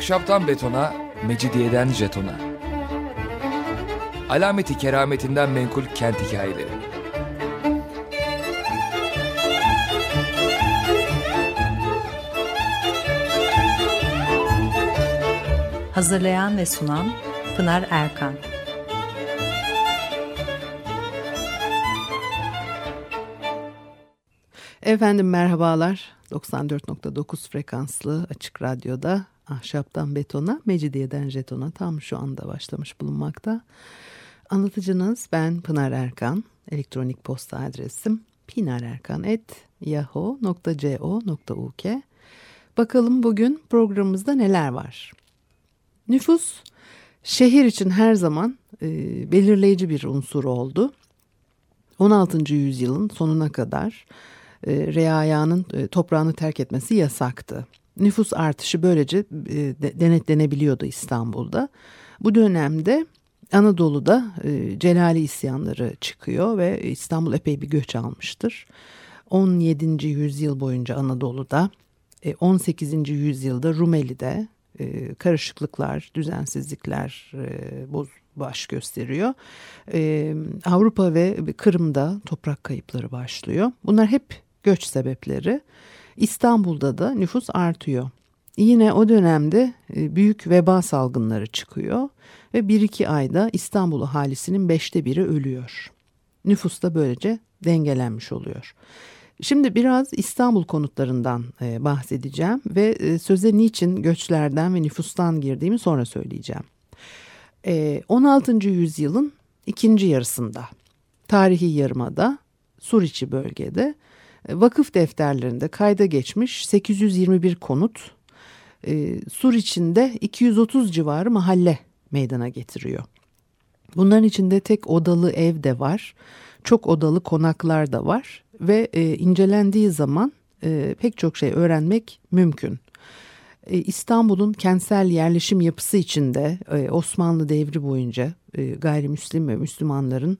Ahşaptan betona, mecidiyeden jetona. Alameti kerametinden menkul kent hikayeleri. Hazırlayan ve sunan Pınar Erkan. Efendim merhabalar. 94.9 frekanslı açık radyoda ahşaptan betona, mecidiyeden jetona tam şu anda başlamış bulunmakta. Anlatıcınız ben Pınar Erkan. Elektronik posta adresim pinarerkan.yahoo.co.uk Bakalım bugün programımızda neler var? Nüfus şehir için her zaman e, belirleyici bir unsur oldu. 16. yüzyılın sonuna kadar e, reayanın e, toprağını terk etmesi yasaktı. Nüfus artışı böylece e, denetlenebiliyordu İstanbul'da. Bu dönemde Anadolu'da e, Celali isyanları çıkıyor ve İstanbul epey bir göç almıştır. 17. yüzyıl boyunca Anadolu'da, 18. E, yüzyılda Rumeli'de karışıklıklar, düzensizlikler baş gösteriyor. Avrupa ve Kırım'da toprak kayıpları başlıyor. Bunlar hep göç sebepleri. İstanbul'da da nüfus artıyor. Yine o dönemde büyük veba salgınları çıkıyor ve bir iki ayda İstanbul ahalisinin beşte biri ölüyor. Nüfus da böylece dengelenmiş oluyor. Şimdi biraz İstanbul konutlarından e, bahsedeceğim ve e, söze niçin göçlerden ve nüfustan girdiğimi sonra söyleyeceğim. E, 16. yüzyılın ikinci yarısında tarihi yarımada Suriçi bölgede e, vakıf defterlerinde kayda geçmiş 821 konut e, Suriçi'nde 230 civarı mahalle meydana getiriyor. Bunların içinde tek odalı ev de var, çok odalı konaklar da var ve e, incelendiği zaman e, pek çok şey öğrenmek mümkün. E, İstanbul'un kentsel yerleşim yapısı içinde e, Osmanlı devri boyunca e, gayrimüslim ve Müslümanların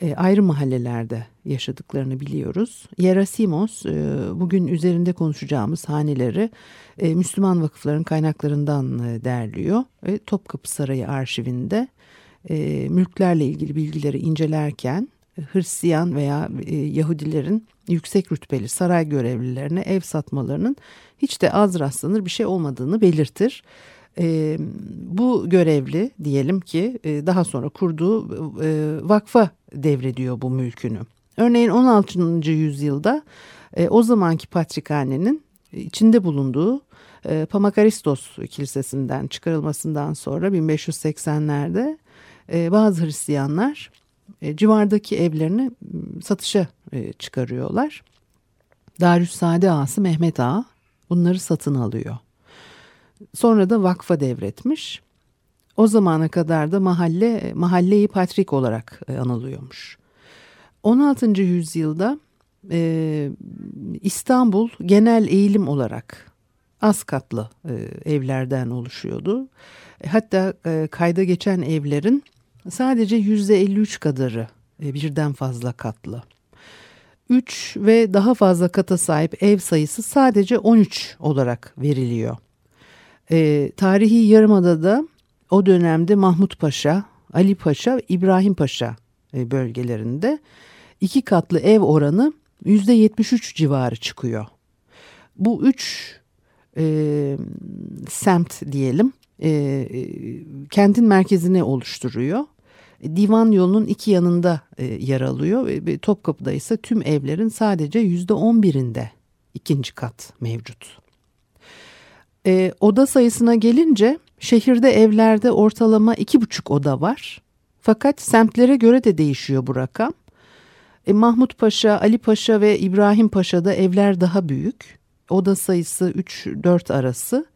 e, ayrı mahallelerde yaşadıklarını biliyoruz. Yerasimos e, bugün üzerinde konuşacağımız haneleri e, Müslüman vakıfların kaynaklarından e, derliyor. E, Topkapı Sarayı arşivinde mülklerle ilgili bilgileri incelerken Hristiyan veya Yahudilerin yüksek rütbeli saray görevlilerine ev satmalarının hiç de az rastlanır bir şey olmadığını belirtir. E, bu görevli diyelim ki e, daha sonra kurduğu e, vakfa devrediyor bu mülkünü. Örneğin 16. yüzyılda e, o zamanki patrikhanenin içinde bulunduğu Pamakaristos Kilisesi'nden çıkarılmasından sonra 1580'lerde e, bazı Hristiyanlar civardaki evlerini satışa çıkarıyorlar. Darüssade Ağası Mehmet Ağa bunları satın alıyor. Sonra da vakfa devretmiş. O zamana kadar da mahalle mahalleyi patrik olarak e, anılıyormuş. 16. yüzyılda e, İstanbul genel eğilim olarak az katlı e, evlerden oluşuyordu. E, hatta e, kayda geçen evlerin sadece yüzde 53 kadarı e, birden fazla katlı. 3 ve daha fazla kata sahip ev sayısı sadece 13 olarak veriliyor. E, tarihi Yarımada'da o dönemde Mahmut Paşa, Ali Paşa, İbrahim Paşa e, bölgelerinde iki katlı ev oranı yüzde 73 civarı çıkıyor. Bu üç e, semt diyelim e, e, kentin merkezini oluşturuyor. Divan yolunun iki yanında e, yer alıyor ve Topkapı'da ise tüm evlerin sadece yüzde on birinde ikinci kat mevcut. E, oda sayısına gelince şehirde evlerde ortalama iki buçuk oda var. Fakat semtlere göre de değişiyor bu rakam. E, Mahmut Paşa, Ali Paşa ve İbrahim Paşa'da evler daha büyük. Oda sayısı 3-4 arası.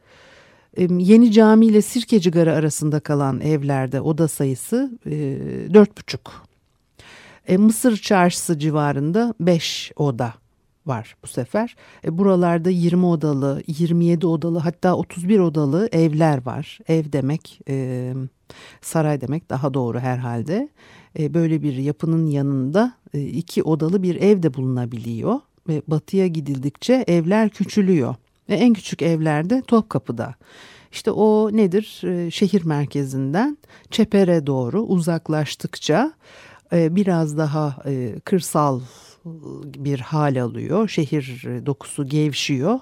E, Yeni Cami ile Sirkeci Garı arasında kalan evlerde oda sayısı e, 4,5. E, Mısır Çarşısı civarında 5 oda var bu sefer. E, buralarda 20 odalı, 27 odalı hatta 31 odalı evler var. Ev demek, e, saray demek daha doğru herhalde. E, böyle bir yapının yanında e, iki odalı bir ev de bulunabiliyor. Ve batıya gidildikçe evler küçülüyor. Ve en küçük evlerde Topkapı'da. İşte o nedir? E, şehir merkezinden çepere doğru uzaklaştıkça e, biraz daha e, kırsal bir hal alıyor. Şehir dokusu gevşiyor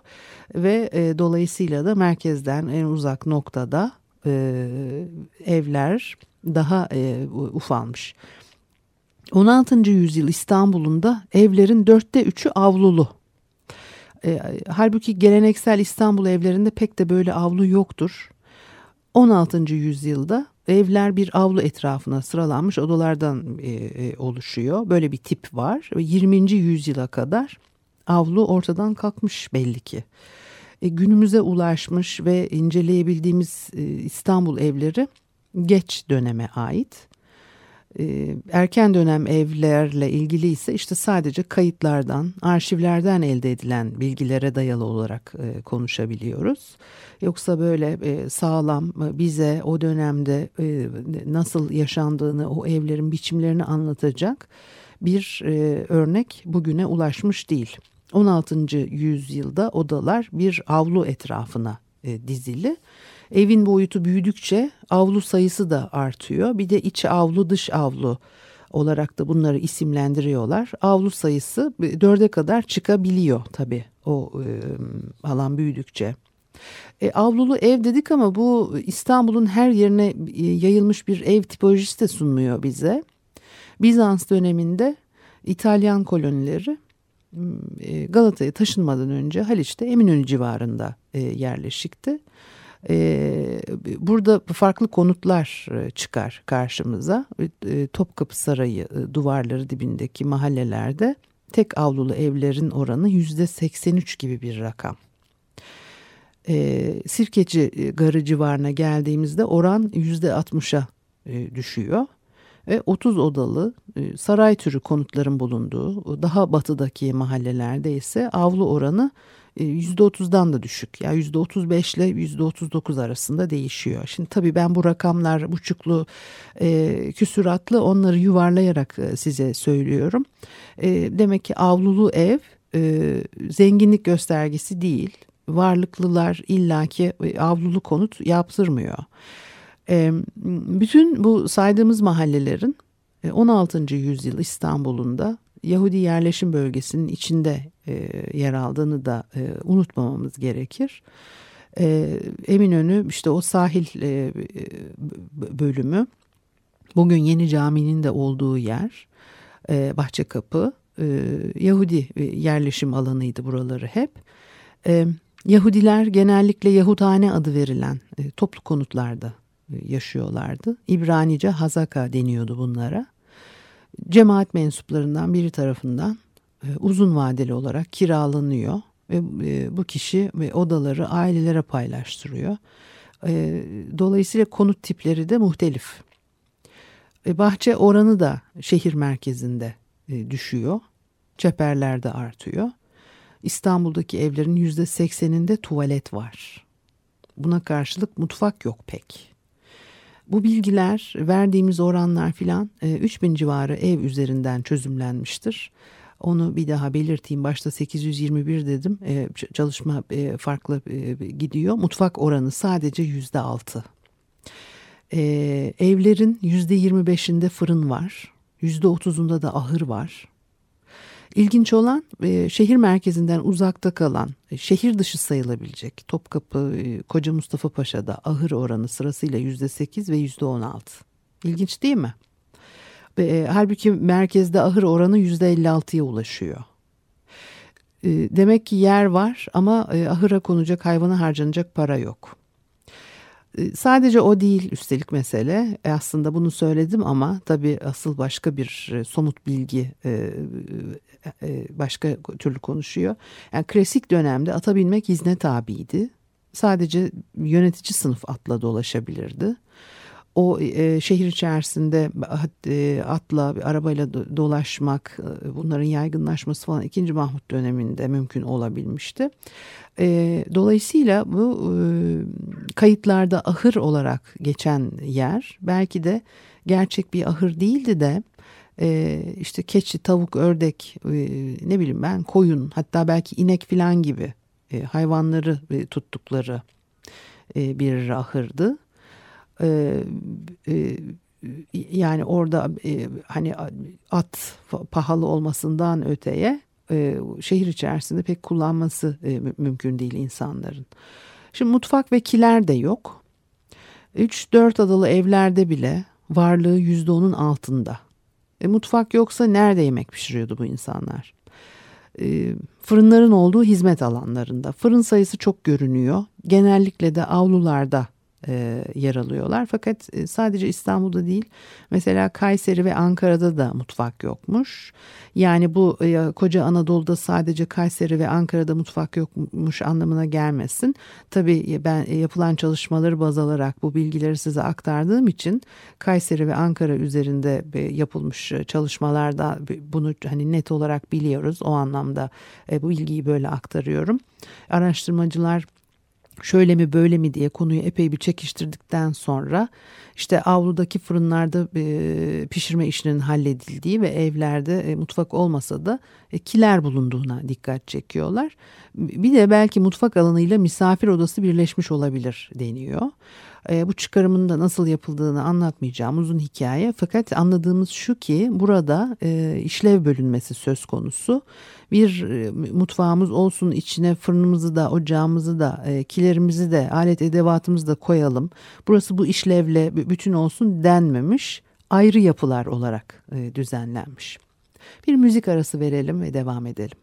ve e, dolayısıyla da merkezden en uzak noktada e, evler daha e, ufalmış. 16. yüzyıl İstanbul'un da evlerin dörtte üçü avlulu. E, halbuki geleneksel İstanbul evlerinde pek de böyle avlu yoktur. 16. yüzyılda evler bir avlu etrafına sıralanmış odalardan e, e, oluşuyor. Böyle bir tip var ve 20. yüzyıla kadar avlu ortadan kalkmış belli ki. E, günümüze ulaşmış ve inceleyebildiğimiz e, İstanbul evleri geç döneme ait. E, erken dönem evlerle ilgili ise işte sadece kayıtlardan, arşivlerden elde edilen bilgilere dayalı olarak e, konuşabiliyoruz. Yoksa böyle e, sağlam bize o dönemde nasıl yaşandığını, o evlerin biçimlerini anlatacak bir örnek bugüne ulaşmış değil. 16. yüzyılda odalar bir avlu etrafına dizili. Evin boyutu büyüdükçe avlu sayısı da artıyor. Bir de iç avlu dış avlu olarak da bunları isimlendiriyorlar. Avlu sayısı dörde kadar çıkabiliyor tabii o e, alan büyüdükçe. E, avlulu ev dedik ama bu İstanbul'un her yerine e, yayılmış bir ev tipolojisi de sunmuyor bize. Bizans döneminde İtalyan kolonileri e, Galata'ya taşınmadan önce Haliç'te Eminönü civarında e, yerleşikti. E, burada farklı konutlar e, çıkar karşımıza. E, Topkapı Sarayı e, duvarları dibindeki mahallelerde tek avlulu evlerin oranı yüzde 83 gibi bir rakam. E, Sirkeci Garı civarına geldiğimizde oran yüzde 60'a e, düşüyor. Ve 30 odalı e, saray türü konutların bulunduğu daha batıdaki mahallelerde ise avlu oranı %30'dan e, da düşük. Yani %35 ile %39 arasında değişiyor. Şimdi tabii ben bu rakamlar buçuklu e, küsuratlı onları yuvarlayarak e, size söylüyorum. E, demek ki avlulu ev e, zenginlik göstergesi değil. Varlıklılar illaki avlulu konut yaptırmıyor. E, bütün bu saydığımız mahallelerin 16. yüzyıl İstanbul'unda Yahudi yerleşim bölgesinin içinde e, yer aldığını da e, unutmamamız gerekir. E, Eminönü işte o sahil e, bölümü bugün Yeni Cami'nin de olduğu yer e, Bahçekapı e, Yahudi e, yerleşim alanıydı buraları hep. E, Yahudiler genellikle Yahudhane adı verilen e, toplu konutlarda e, yaşıyorlardı. İbranice Hazaka deniyordu bunlara cemaat mensuplarından biri tarafından e, uzun vadeli olarak kiralanıyor ve e, bu kişi odaları ailelere paylaştırıyor. E, dolayısıyla konut tipleri de muhtelif. bahçe oranı da şehir merkezinde düşüyor. Çeperlerde artıyor. İstanbul'daki evlerin yüzde sekseninde tuvalet var. Buna karşılık mutfak yok pek. Bu bilgiler verdiğimiz oranlar filan 3000 e, civarı ev üzerinden çözümlenmiştir. Onu bir daha belirteyim. Başta 821 dedim. E, çalışma e, farklı gidiyor. Mutfak oranı sadece yüzde altı. Evlerin yüzde 25'inde fırın var. Yüzde 30'unda da ahır var. İlginç olan e, şehir merkezinden uzakta kalan, e, şehir dışı sayılabilecek Topkapı, e, Koca Mustafa Paşa'da ahır oranı sırasıyla yüzde sekiz ve yüzde on altı. İlginç değil mi? E, halbuki merkezde ahır oranı yüzde elli altıya ulaşıyor. E, demek ki yer var ama e, ahıra konacak hayvana harcanacak para yok. Ee, sadece o değil üstelik mesele. E, aslında bunu söyledim ama tabii asıl başka bir e, somut bilgi e, başka türlü konuşuyor. Yani klasik dönemde ata binmek izne tabiydi. Sadece yönetici sınıf atla dolaşabilirdi o e, şehir içerisinde e, atla, arabayla dolaşmak, e, bunların yaygınlaşması falan 2. Mahmut döneminde mümkün olabilmişti. E, dolayısıyla bu e, kayıtlarda ahır olarak geçen yer belki de gerçek bir ahır değildi de e, işte keçi, tavuk, ördek, e, ne bileyim ben koyun hatta belki inek filan gibi e, hayvanları e, tuttukları e, bir ahırdı. E, e, yani orada e, hani at pahalı olmasından öteye e, şehir içerisinde pek kullanması e, mümkün değil insanların. Şimdi mutfak ve kiler de yok. 3-4 adalı evlerde bile varlığı %10'un altında. E, mutfak yoksa nerede yemek pişiriyordu bu insanlar? E, fırınların olduğu hizmet alanlarında. Fırın sayısı çok görünüyor. Genellikle de avlularda e, yer alıyorlar. Fakat e, sadece İstanbul'da değil mesela Kayseri ve Ankara'da da mutfak yokmuş. Yani bu e, koca Anadolu'da sadece Kayseri ve Ankara'da mutfak yokmuş anlamına gelmesin. Tabii ben e, yapılan çalışmaları baz alarak bu bilgileri size aktardığım için Kayseri ve Ankara üzerinde e, yapılmış çalışmalarda bunu hani net olarak biliyoruz. O anlamda e, bu bilgiyi böyle aktarıyorum. Araştırmacılar şöyle mi böyle mi diye konuyu epey bir çekiştirdikten sonra işte avludaki fırınlarda pişirme işinin halledildiği ve evlerde mutfak olmasa da kiler bulunduğuna dikkat çekiyorlar. Bir de belki mutfak alanıyla misafir odası birleşmiş olabilir deniyor. Bu çıkarımın da nasıl yapıldığını anlatmayacağım uzun hikaye. Fakat anladığımız şu ki burada işlev bölünmesi söz konusu. Bir e, mutfağımız olsun içine fırınımızı da ocağımızı da kilerimizi de alet edevatımızı da koyalım. Burası bu işlevle bütün olsun denmemiş ayrı yapılar olarak e, düzenlenmiş. Bir müzik arası verelim ve devam edelim.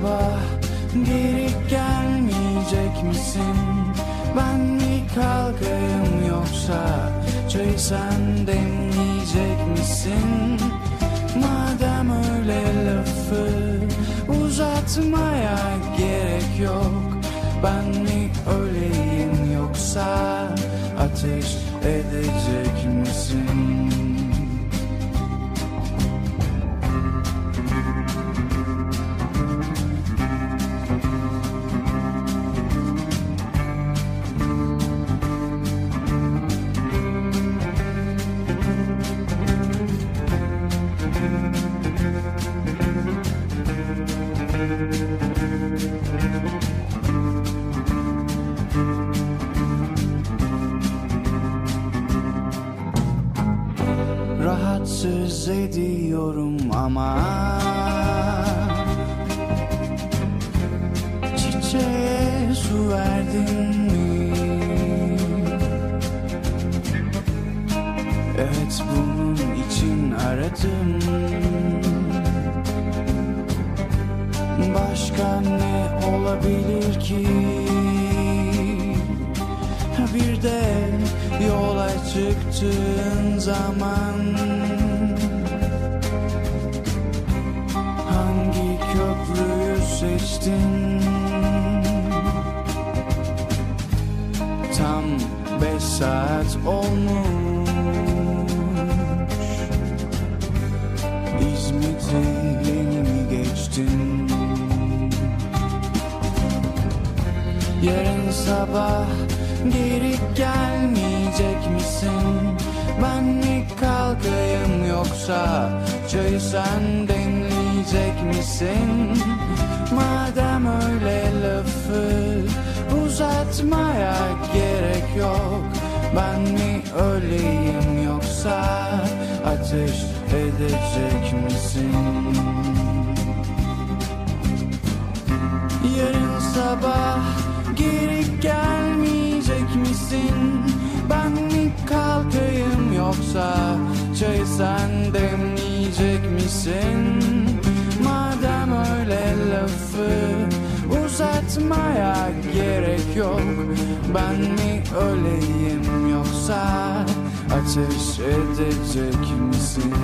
Sabah geri gelmeyecek misin? Ben mi kalkayım yoksa çayı sen demleyecek misin? Madem öyle lafı uzatmaya gerek yok Ben mi öleyim yoksa ateş edecek misin? Köprüyü seçtin. Tam beş saat olmuş. İzmit'i mi geçtin? Yarın sabah Geri gelmeyecek misin? Ben mi kalkayım yoksa Çayı sen demleyecek misin? Madem öyle lafı uzatmaya gerek yok Ben mi öleyim yoksa ateş edecek misin? Yarın sabah geri gelmeyecek misin? Ben mi kalkayım yoksa çayı sen demleyecek misin? Uzatmaya gerek yok Ben mi öleyim yoksa ateş edecek misin?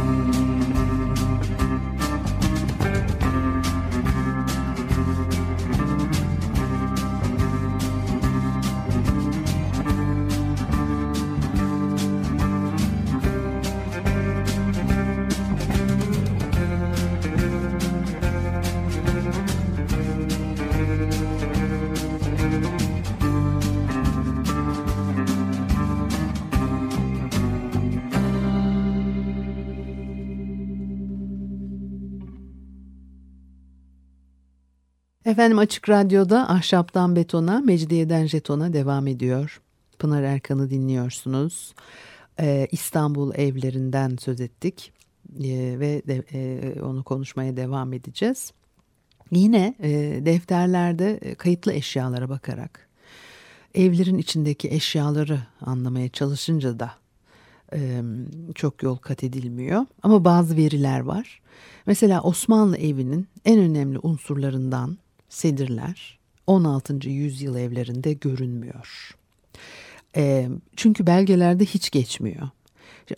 Efendim Açık Radyo'da Ahşaptan Betona, Mecidiyeden Jeton'a devam ediyor. Pınar Erkan'ı dinliyorsunuz. Ee, İstanbul evlerinden söz ettik ee, ve de, e, onu konuşmaya devam edeceğiz. Yine e, defterlerde e, kayıtlı eşyalara bakarak evlerin içindeki eşyaları anlamaya çalışınca da e, çok yol kat edilmiyor. Ama bazı veriler var. Mesela Osmanlı evinin en önemli unsurlarından sedirler 16. yüzyıl evlerinde görünmüyor. E, çünkü belgelerde hiç geçmiyor.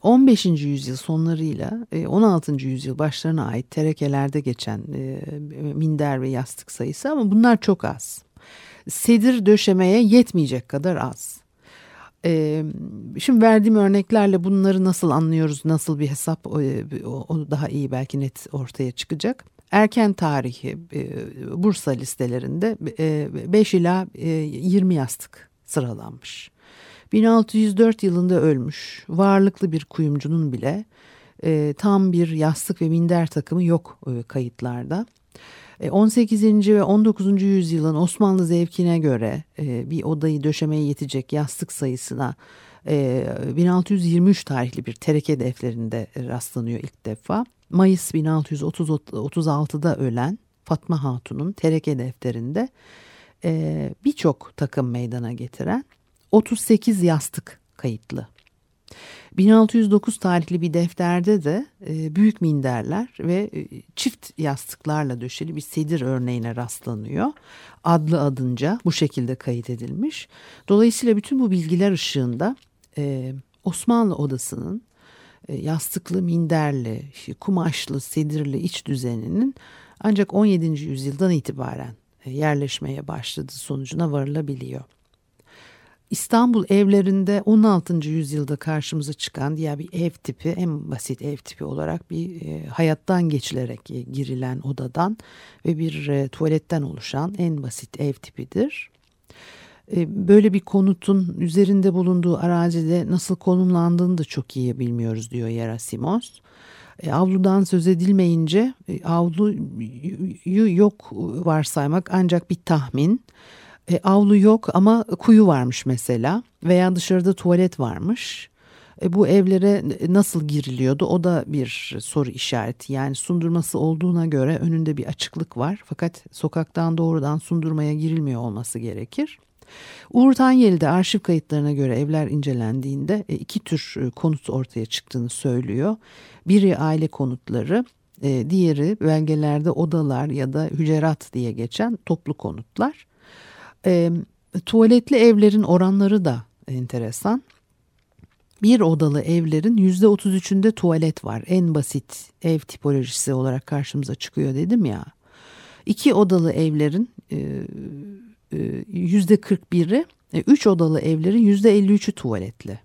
15. yüzyıl sonlarıyla 16. yüzyıl başlarına ait terekelerde geçen e, minder ve yastık sayısı ama bunlar çok az. Sedir döşemeye yetmeyecek kadar az. E, şimdi verdiğim örneklerle bunları nasıl anlıyoruz, nasıl bir hesap o daha iyi belki net ortaya çıkacak. Erken tarihi Bursa listelerinde 5 ila 20 yastık sıralanmış. 1604 yılında ölmüş varlıklı bir kuyumcunun bile e, tam bir yastık ve minder takımı yok e, kayıtlarda. E, 18. ve 19. yüzyılın Osmanlı zevkine göre e, bir odayı döşemeye yetecek yastık sayısına e, 1623 tarihli bir tereke defterinde rastlanıyor ilk defa. Mayıs 1636'da ölen Fatma Hatun'un tereke defterinde e, birçok takım meydana getiren 38 yastık kayıtlı. 1609 tarihli bir defterde de e, büyük minderler ve e, çift yastıklarla döşeli bir sedir örneğine rastlanıyor. Adlı adınca bu şekilde kayıt edilmiş. Dolayısıyla bütün bu bilgiler ışığında e, Osmanlı odasının yastıklı, minderli, kumaşlı, sedirli iç düzeninin ancak 17. yüzyıldan itibaren e, yerleşmeye başladığı sonucuna varılabiliyor. İstanbul evlerinde 16. yüzyılda karşımıza çıkan diğer bir ev tipi en basit ev tipi olarak bir e, hayattan geçilerek e, girilen odadan ve bir e, tuvaletten oluşan en basit ev tipidir. E, böyle bir konutun üzerinde bulunduğu arazide nasıl konumlandığını da çok iyi bilmiyoruz diyor Yerasimos. E, avludan söz edilmeyince e, avluyu yok varsaymak ancak bir tahmin. Avlu yok ama kuyu varmış mesela veya dışarıda tuvalet varmış. Bu evlere nasıl giriliyordu o da bir soru işareti. Yani sundurması olduğuna göre önünde bir açıklık var fakat sokaktan doğrudan sundurmaya girilmiyor olması gerekir. Uğur Tanyeli'de arşiv kayıtlarına göre evler incelendiğinde e, iki tür e, konut ortaya çıktığını söylüyor. Biri aile konutları, e, diğeri belgelerde odalar ya da hücerat diye geçen toplu konutlar. Tuvaletli evlerin oranları da enteresan. Bir odalı evlerin yüzde otuz üçünde tuvalet var. En basit ev tipolojisi olarak karşımıza çıkıyor dedim ya. İki odalı evlerin yüzde kırk biri, üç odalı evlerin yüzde elli üçü tuvaletli.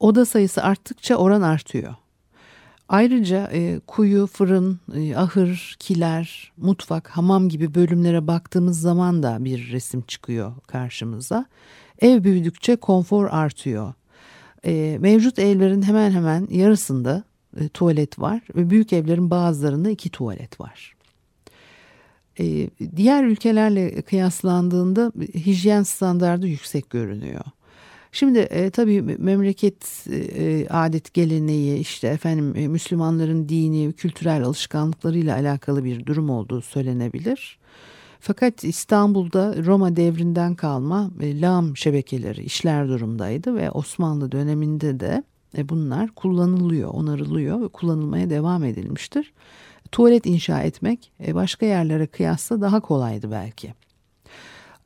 Oda sayısı arttıkça oran artıyor. Ayrıca e, kuyu, fırın, e, ahır, kiler, mutfak, hamam gibi bölümlere baktığımız zaman da bir resim çıkıyor karşımıza. Ev büyüdükçe konfor artıyor. E, mevcut evlerin hemen hemen yarısında e, tuvalet var ve büyük evlerin bazılarında iki tuvalet var. E, diğer ülkelerle kıyaslandığında hijyen standardı yüksek görünüyor. Şimdi e, tabii memleket e, adet geleneği işte efendim e, Müslümanların dini kültürel alışkanlıklarıyla alakalı bir durum olduğu söylenebilir. Fakat İstanbul'da Roma devrinden kalma e, lağım şebekeleri işler durumdaydı ve Osmanlı döneminde de e, bunlar kullanılıyor, onarılıyor ve kullanılmaya devam edilmiştir. Tuvalet inşa etmek e, başka yerlere kıyasla daha kolaydı belki.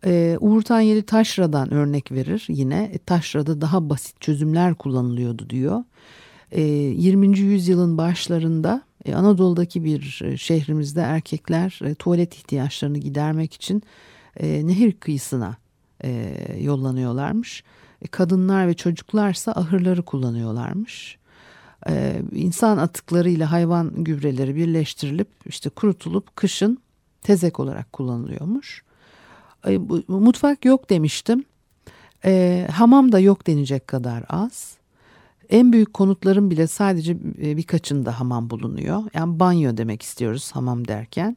Ee, Uğur Tanyeli taşradan örnek verir yine. E, taşrada daha basit çözümler kullanılıyordu diyor. Ee, 20. yüzyılın başlarında e, Anadolu'daki bir e, şehrimizde erkekler e, tuvalet ihtiyaçlarını gidermek için e, nehir kıyısına e, yollanıyorlarmış. E, kadınlar ve çocuklarsa ahırları kullanıyorlarmış. E, insan atıklarıyla hayvan gübreleri birleştirilip işte kurutulup kışın tezek olarak kullanılıyormuş. E, mutfak yok demiştim. E, hamam da yok denecek kadar az. En büyük konutların bile sadece e, birkaçında hamam bulunuyor. Yani banyo demek istiyoruz hamam derken.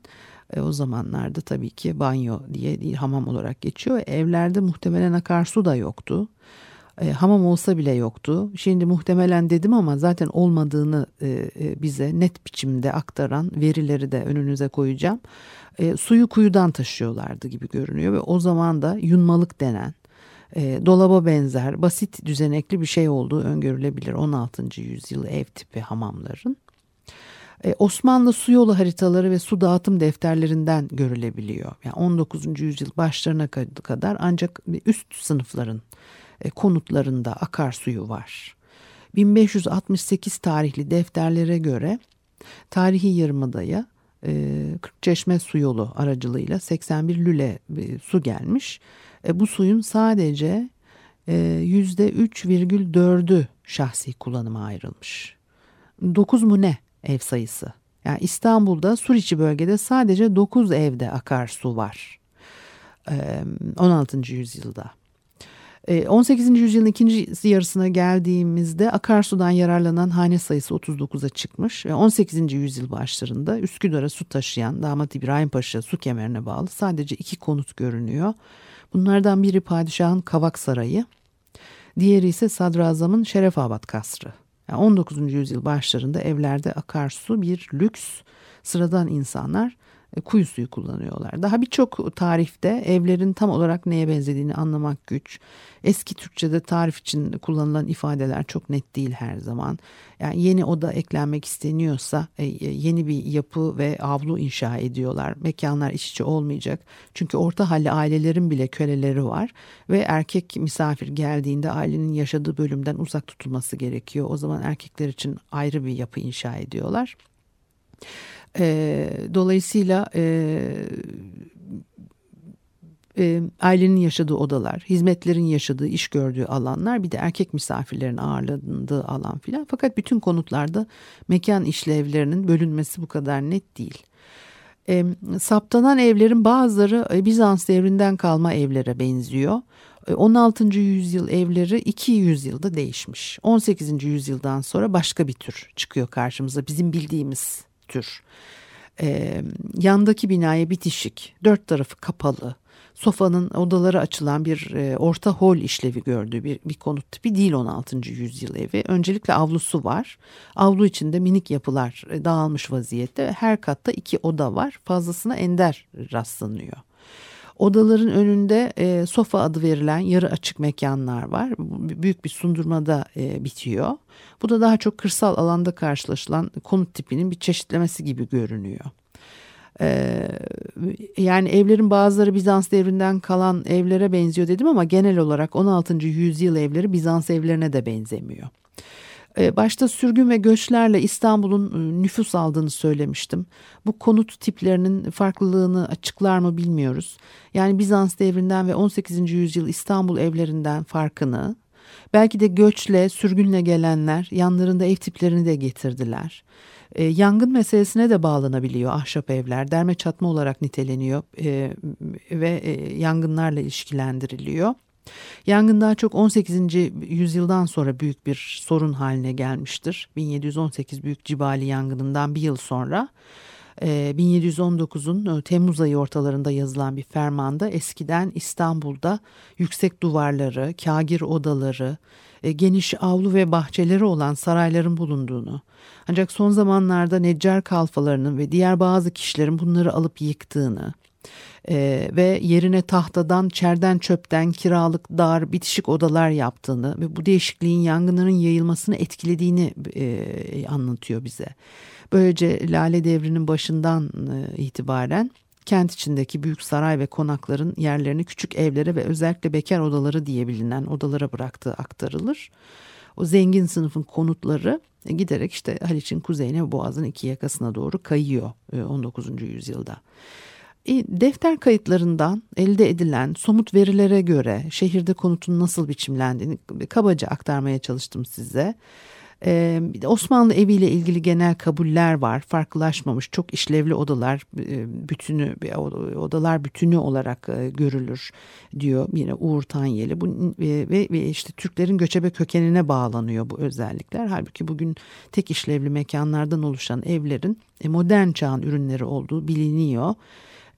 E, o zamanlarda tabii ki banyo diye hamam olarak geçiyor. Evlerde muhtemelen akarsu da yoktu. E, hamam olsa bile yoktu. Şimdi muhtemelen dedim ama zaten olmadığını e, e, bize net biçimde aktaran verileri de önünüze koyacağım. E, suyu kuyudan taşıyorlardı gibi görünüyor ve o zaman da yunmalık denen e, dolaba benzer basit düzenekli bir şey olduğu öngörülebilir 16. yüzyıl ev tipi hamamların. E, Osmanlı su yolu haritaları ve su dağıtım defterlerinden görülebiliyor. Yani 19. yüzyıl başlarına kadar ancak üst sınıfların konutlarında akarsuyu var. 1568 tarihli defterlere göre tarihi yarımadaya e, Kırkçeşme su yolu aracılığıyla 81 lüle e, su gelmiş. bu suyun sadece %3,4'ü şahsi kullanıma ayrılmış. 9 mu ne ev sayısı? Yani İstanbul'da Suriçi bölgede sadece 9 evde akarsu var. 16. yüzyılda. 18. Ee, yüzyılın ikinci yarısına geldiğimizde akarsudan yararlanan hane sayısı 39'a çıkmış ve 18. yüzyıl başlarında Üsküdar'a su taşıyan Damat İbrahim Paşa su kemerine bağlı sadece iki konut görünüyor. Bunlardan biri padişahın Kavak Sarayı, diğeri ise Sadrazam'ın Şerefabad Kasrı. Yani 19. yüzyıl başlarında evlerde akarsu bir lüks, sıradan insanlar kuyu suyu kullanıyorlar. Daha birçok tarifte evlerin tam olarak neye benzediğini anlamak güç. Eski Türkçe'de tarif için kullanılan ifadeler çok net değil her zaman. Yani yeni oda eklenmek isteniyorsa e, e, yeni bir yapı ve avlu inşa ediyorlar. Mekanlar iç içe olmayacak. Çünkü orta halli ailelerin bile köleleri var ve erkek misafir geldiğinde ailenin yaşadığı bölümden uzak tutulması gerekiyor. O zaman erkekler için ayrı bir yapı inşa ediyorlar. E, dolayısıyla e, e, ailenin yaşadığı odalar, hizmetlerin yaşadığı, iş gördüğü alanlar, bir de erkek misafirlerin ağırlandığı alan filan. Fakat bütün konutlarda mekan işlevlerinin bölünmesi bu kadar net değil. E, saptanan evlerin bazıları e, Bizans devrinden kalma evlere benziyor. 16. E, yüzyıl evleri 2 yüzyılda değişmiş. 18. yüzyıldan sonra başka bir tür çıkıyor karşımıza bizim bildiğimiz tür. Ee, yandaki binaya bitişik, dört tarafı kapalı, sofanın odaları açılan bir e, orta hol işlevi gördüğü bir, bir konut tipi değil 16. yüzyıl evi. Öncelikle avlusu var. Avlu içinde minik yapılar e, dağılmış vaziyette. Her katta iki oda var. Fazlasına ender rastlanıyor. Odaların önünde e, sofa adı verilen yarı açık mekanlar var. Büyük bir sundurmada e, bitiyor. Bu da daha çok kırsal alanda karşılaşılan konut tipinin bir çeşitlemesi gibi görünüyor. Ee, yani evlerin bazıları Bizans devrinden kalan evlere benziyor dedim ama genel olarak 16. yüzyıl evleri Bizans evlerine de benzemiyor. Ee, başta sürgün ve göçlerle İstanbul'un ıı, nüfus aldığını söylemiştim. Bu konut tiplerinin farklılığını açıklar mı bilmiyoruz. Yani Bizans devrinden ve 18. yüzyıl İstanbul evlerinden farkını Belki de göçle, sürgünle gelenler yanlarında ev tiplerini de getirdiler. E, yangın meselesine de bağlanabiliyor ahşap evler. Derme çatma olarak niteleniyor e, ve e, yangınlarla ilişkilendiriliyor. Yangın daha çok 18. yüzyıldan sonra büyük bir sorun haline gelmiştir. 1718 Büyük Cibali yangınından bir yıl sonra 1719'un e, Temmuz ayı ortalarında yazılan bir fermanda eskiden İstanbul'da yüksek duvarları, kagir odaları, e, geniş avlu ve bahçeleri olan sarayların bulunduğunu ancak son zamanlarda Neccar kalfalarının ve diğer bazı kişilerin bunları alıp yıktığını e, ve yerine tahtadan, çerden çöpten kiralık dar, bitişik odalar yaptığını ve bu değişikliğin yangınların yayılmasını etkilediğini e, anlatıyor bize. Böylece Lale Devri'nin başından e, itibaren kent içindeki büyük saray ve konakların yerlerini küçük evlere ve özellikle bekar odaları diye bilinen odalara bıraktığı aktarılır. O zengin sınıfın konutları giderek işte Haliç'in kuzeyine Boğaz'ın iki yakasına doğru kayıyor 19. E, yüzyılda. Defter kayıtlarından elde edilen somut verilere göre şehirde konutun nasıl biçimlendiğini kabaca aktarmaya çalıştım size. Ee, Osmanlı eviyle ilgili genel kabuller var. Farklılaşmamış çok işlevli odalar e, bütünü odalar bütünü olarak e, görülür diyor yine Uğur Tanyeli. Bu e, ve, ve işte Türklerin göçebe kökenine bağlanıyor bu özellikler. Halbuki bugün tek işlevli mekanlardan oluşan evlerin modern çağın ürünleri olduğu biliniyor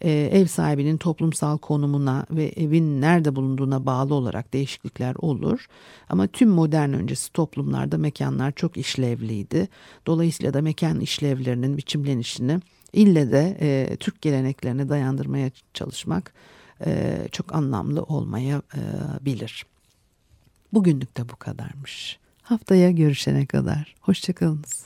e, ev sahibinin toplumsal konumuna ve evin nerede bulunduğuna bağlı olarak değişiklikler olur. Ama tüm modern öncesi toplumlarda mekanlar çok işlevliydi. Dolayısıyla da mekan işlevlerinin biçimlenişini ille de e, Türk geleneklerine dayandırmaya çalışmak e, çok anlamlı olmayabilir. Bugünlük de bu kadarmış. Haftaya görüşene kadar. Hoşçakalınız.